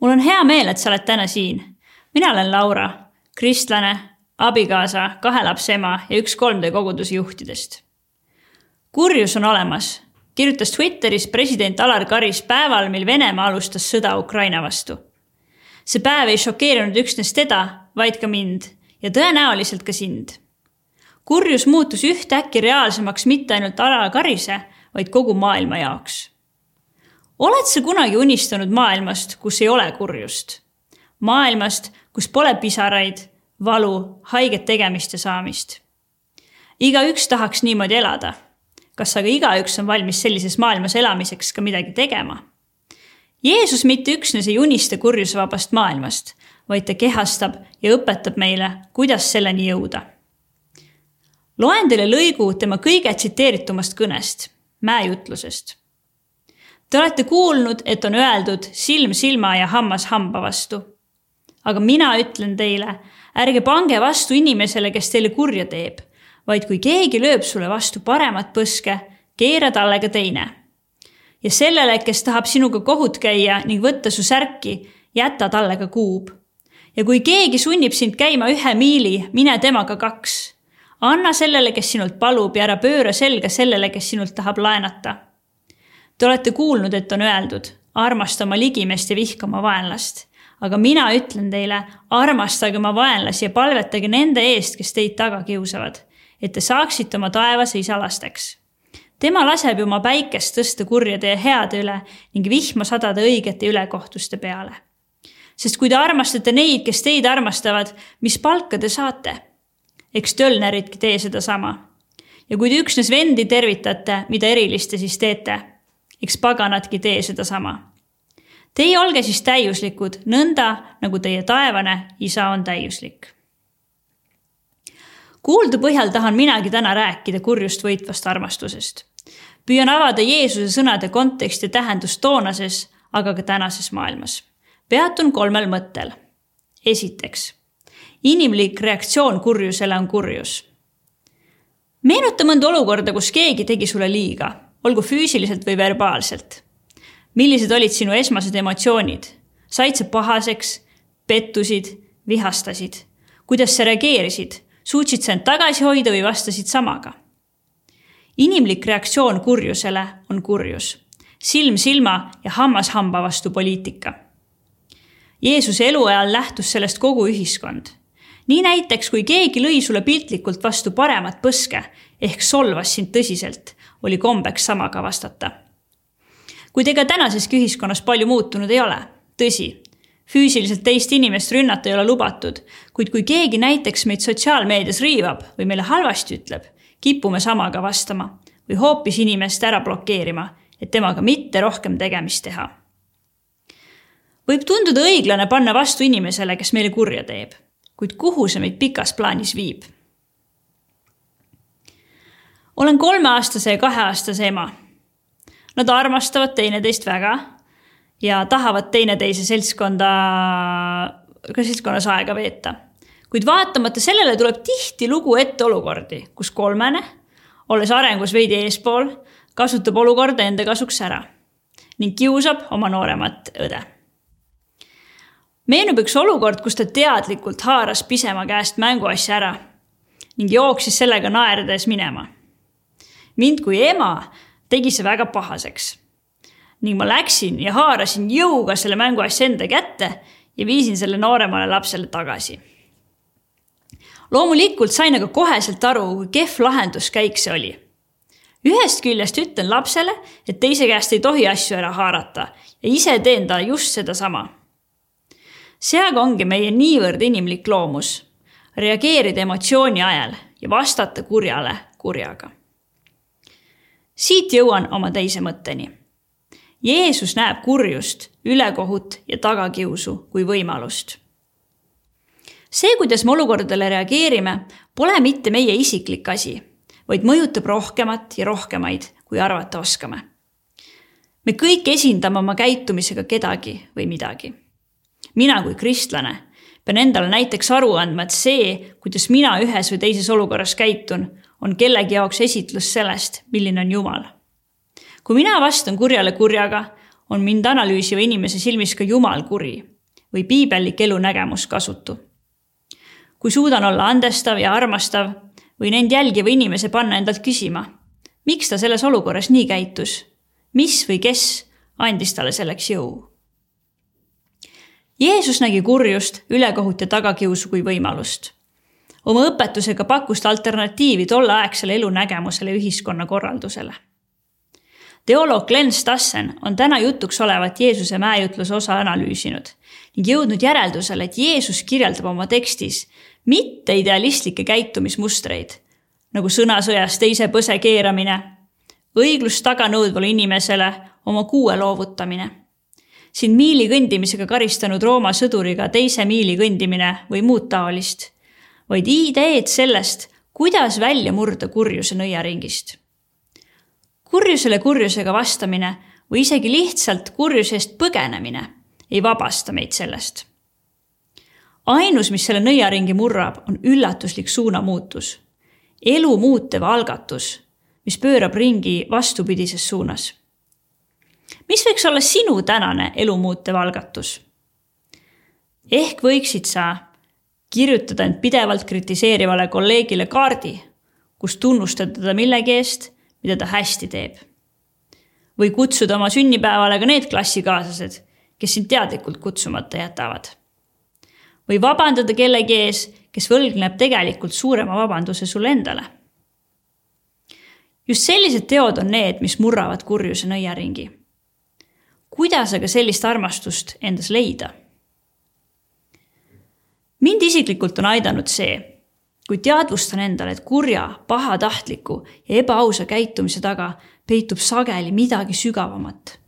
mul on hea meel, et sa oled täna siin. mina olen Laura, kristlane, abikaasa, kahe lapse ema ja üks 3D koguduse juhtidest. kurjus on olemas, kirjutas Twitteris president Alar Karis päeval, mil Venemaa alustas sõda Ukraina vastu. see päev ei šokeerinud üksnes teda, vaid ka mind ja tõenäoliselt ka sind. kurjus muutus ühtäkki reaalsemaks mitte ainult Alar Karise, vaid kogu maailma jaoks oled sa kunagi unistanud maailmast, kus ei ole kurjust? maailmast, kus pole pisaraid, valu, haiget tegemist ja saamist? igaüks tahaks niimoodi elada. kas aga igaüks on valmis sellises maailmas elamiseks ka midagi tegema? Jeesus mitte üksnes ei unista kurjusevabast maailmast, vaid ta kehastab ja õpetab meile, kuidas selleni jõuda. loen teile lõigu tema kõige tsiteeritumast kõnest, mäejutlusest Te olete kuulnud, et on öeldud silm silma ja hammas hamba vastu. aga mina ütlen teile, ärge pange vastu inimesele, kes teile kurja teeb, vaid kui keegi lööb sulle vastu paremat põske, keera talle ka teine. ja sellele, kes tahab sinuga kohut käia ning võtta su särki, jäta talle ka kuub. ja kui keegi sunnib sind käima ühe miili, mine temaga kaks. anna sellele, kes sinult palub ja ära pööra selga sellele, kes sinult tahab laenata Te olete kuulnud, et on öeldud, armasta oma ligimeest ja vihka oma vaenlast. aga mina ütlen teile, armastage oma vaenlasi ja palvetage nende eest, kes teid taga kiusavad, et te saaksite oma taevase isa lasteks. tema laseb ju oma päikest tõsta kurjade ja heade üle ning vihma sadada õigete ülekohtuste peale. sest kui te armastate neid, kes teid armastavad, mis palka te saate? eks tölneridki tee sedasama. ja kui te üksnes vendi tervitate, mida erilist te siis teete eks paganadki tee sedasama. Teie olge siis täiuslikud, nõnda nagu teie taevane isa on täiuslik. kuuldu põhjal tahan minagi täna rääkida kurjust võitvast armastusest. püüan avada Jeesuse sõnade konteksti ja tähendust toonases, aga ka tänases maailmas. peatun kolmel mõttel. esiteks, inimlik reaktsioon kurjusele on kurjus meenuta mõnda olukorda, kus keegi tegi sulle liiga olgu füüsiliselt või verbaalselt. millised olid sinu esmased emotsioonid? said sa pahaseks, pettusid, vihastasid? kuidas sa reageerisid? suutsid sa end tagasi hoida või vastasid samaga? inimlik reaktsioon kurjusele on kurjus, silm silma ja hammas hamba vastu poliitika. Jeesuse eluajal lähtus sellest kogu ühiskond. nii näiteks, kui keegi lõi sulle piltlikult vastu paremat põske ehk solvas sind tõsiselt oli kombeks samaga vastata. kuid ega tänaseski ühiskonnas palju muutunud ei ole, tõsi, füüsiliselt teist inimest rünnata ei ole lubatud, kuid kui keegi näiteks meid sotsiaalmeedias riivab või meile halvasti ütleb, kipume samaga vastama või hoopis inimest ära blokeerima, et temaga mitte rohkem tegemist teha. võib tunduda õiglane panna vastu inimesele, kes meile kurja teeb, kuid kuhu see meid pikas plaanis viib olen kolmeaastase ja kaheaastase ema. Nad armastavad teineteist väga ja tahavad teineteise seltskonda, ka seltskonnas aega veeta. kuid vaatamata sellele tuleb tihtilugu ette olukordi, kus kolmene, olles arengus veidi eespool, kasutab olukorda enda kasuks ära ning kiusab oma nooremat õde. meenub üks olukord, kus ta teadlikult haaras pisema käest mänguasja ära ning jooksis sellega naerdes minema mind kui ema tegi see väga pahaseks. ning ma läksin ja haarasin jõuga selle mänguasja enda kätte ja viisin selle nooremale lapsele tagasi. loomulikult sain aga koheselt aru, kui kehv lahenduskäik see oli. ühest küljest ütlen lapsele, et teise käest ei tohi asju ära haarata ja ise teen talle just sedasama. see aga ongi meie niivõrd inimlik loomus, reageerida emotsiooni ajal ja vastata kurjale kurjaga siit jõuan oma teise mõtteni. Jeesus näeb kurjust, ülekohut ja tagakiusu kui võimalust. see, kuidas me olukordadele reageerime, pole mitte meie isiklik asi, vaid mõjutab rohkemat ja rohkemaid, kui arvata oskame. me kõik esindame oma käitumisega kedagi või midagi. mina kui kristlane pean endale näiteks aru andma, et see, kuidas mina ühes või teises olukorras käitun, on kellegi jaoks esitlus sellest, milline on Jumal. kui mina vastan kurjale kurjaga, on mind analüüsiva inimese silmis ka jumal kuri või piibellik elunägemus kasutu. kui suudan olla andestav ja armastav, võin end jälgiva inimese panna endalt küsima, miks ta selles olukorras nii käitus, mis või kes andis talle selleks jõu. Jeesus nägi kurjust, ülekohut ja tagakiusu kui võimalust. Oma õpetusega pakkus ta alternatiivi tolleaegsele elunägemusele ja ühiskonnakorraldusele. Teoloog Glen Stassen on täna jutuks olevat Jeesuse mäejutluse osa analüüsinud ning jõudnud järeldusele, et Jeesus kirjeldab oma tekstis mitte idealistlikke käitumismustreid nagu sõnasõjas teise põse keeramine, õiglust taga nõudvale inimesele oma kuue loovutamine, sind miili kõndimisega karistanud Rooma sõduriga teise miili kõndimine või muud taolist, vaid ideed sellest, kuidas välja murda kurjuse nõiaringist kurjusele kurjusega vastamine või isegi lihtsalt kurjusest põgenemine ei vabasta meid sellest. ainus, mis selle nõiaringi murrab, on üllatuslik suunamuutus, elu muutev algatus, mis pöörab ringi vastupidises suunas. mis võiks olla sinu tänane elu muutev algatus? ehk võiksid sa kirjutada end pidevalt kritiseerivale kolleegile kaardi, kus tunnustada teda millegi eest mida ta hästi teeb. või kutsuda oma sünnipäevale ka need klassikaaslased, kes sind teadlikult kutsumata jätavad. või vabandada kellegi ees, kes võlgneb tegelikult suurema vabanduse sulle endale. just sellised teod on need, mis murravad kurjuse nõiaringi. kuidas aga sellist armastust endas leida? Mind isiklikult on aidanud see kui teadvustan endale, et kurja, pahatahtliku ja ebaausa käitumise taga peitub sageli midagi sügavamat.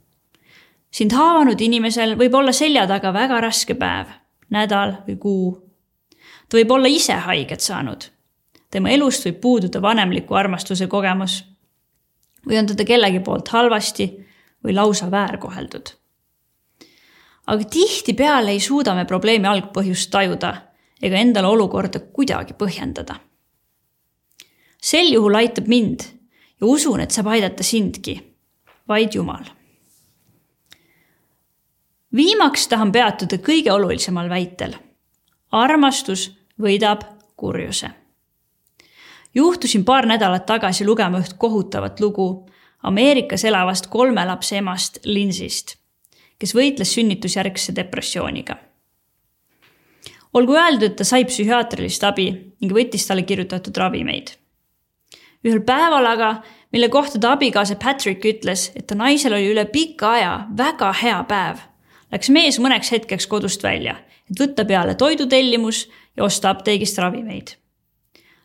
sind haavanud inimesel võib olla selja taga väga raske päev, nädal või kuu. ta võib olla ise haiget saanud. tema elust võib puududa vanemliku armastuse kogemus. või on teda kellegi poolt halvasti või lausa väärkoheldud. Aga tihtipeale ei suuda me probleemi algpõhjust tajuda ega endale olukorda kuidagi põhjendada. sel juhul aitab mind ja usun, et saab aidata sindki, vaid Jumal. viimaks tahan peatuda kõige olulisemal väitel. armastus võidab kurjuse. juhtusin paar nädalat tagasi lugema üht kohutavat lugu Ameerikas elavast kolme lapse emast Linsist, kes võitles sünnitusjärgse depressiooniga olgu öeldud, ta sai psühhiaatrilist abi ning võttis talle kirjutatud ravimeid. ühel päeval aga, mille kohta ta abikaasa Patrick ütles, et ta naisel oli üle pika aja väga hea päev, läks mees mõneks hetkeks kodust välja, et võtta peale toidutellimus ja osta apteegist ravimeid.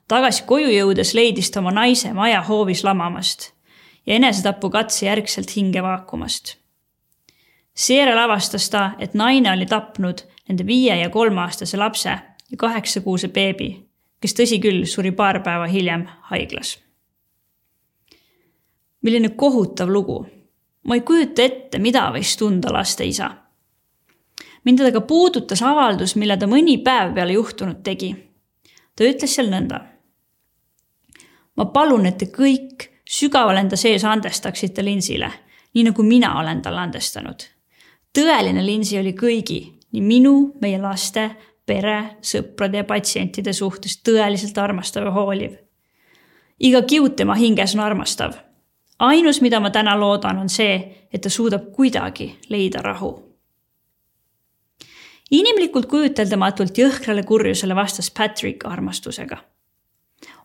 tagasi koju jõudes leidis ta oma naise maja hoovis lamamast ja enesetapukatse järgselt hinge vaakumast. Seejärel avastas ta, et naine oli tapnud nende viie ja kolmeaastase lapse ja kaheksakuuse beebi, kes tõsi küll, suri paar päeva hiljem haiglas. milline kohutav lugu. ma ei kujuta ette, mida võis tunda laste isa. mind aga puudutas avaldus, mille ta mõni päev peale juhtunut tegi. ta ütles seal nõnda. ma palun, et te kõik sügaval enda sees andestaksite linsile, nii nagu mina olen talle andestanud. Tõeline linsi oli kõigi nii minu, meie laste, pere, sõprade ja patsientide suhtes tõeliselt armastav ja hooliv. iga kiud tema hinges on armastav. ainus, mida ma täna loodan, on see, et ta suudab kuidagi leida rahu. inimlikult kujuteldamatult jõhkrale kurjusele vastas Patrick armastusega.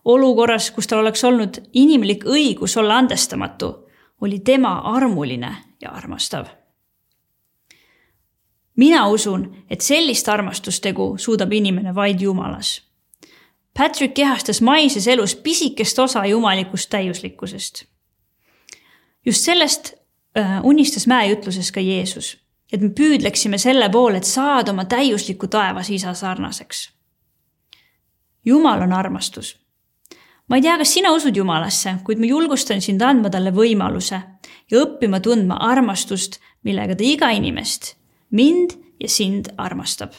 olukorras, kus tal oleks olnud inimlik õigus olla andestamatu, oli tema armuline ja armastav mina usun, et sellist armastustegu suudab inimene vaid Jumalas. Patrick kehastas maises elus pisikest osa jumalikust täiuslikkusest. just sellest äh, unistas mäejutluses ka Jeesus, et me püüdleksime selle poole, et saada oma täiusliku taevas isa sarnaseks. Jumal on armastus. ma ei tea, kas sina usud Jumalasse, kuid ma julgustan sind andma talle võimaluse ja õppima tundma armastust, millega ta iga inimest mind ja sind armastab.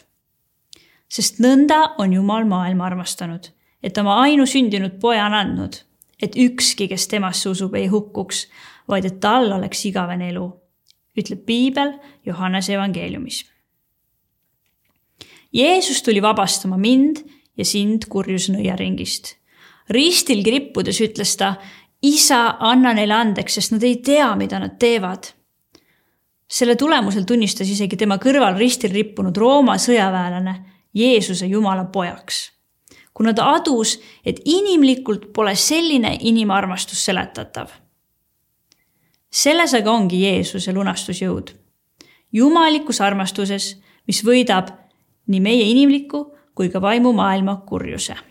sest nõnda on Jumal maailma armastanud, et oma ainusündinud poja on andnud, et ükski, kes temasse usub, ei hukkuks, vaid et tal oleks igavene elu. ütleb piibel Johannese evangeeliumis. Jeesus tuli vabastama mind ja sind kurjuse nõiaringist. ristil krippudes ütles ta, isa, anna neile andeks, sest nad ei tea, mida nad teevad. Selle tulemusel tunnistas isegi tema kõrval ristil rippunud Rooma sõjaväelane Jeesuse Jumala pojaks. kuna ta adus, et inimlikult pole selline inimarmastus seletatav. selles aga ongi Jeesuse lunastusjõud. jumalikus armastuses, mis võidab nii meie inimliku kui ka vaimumaailma kurjuse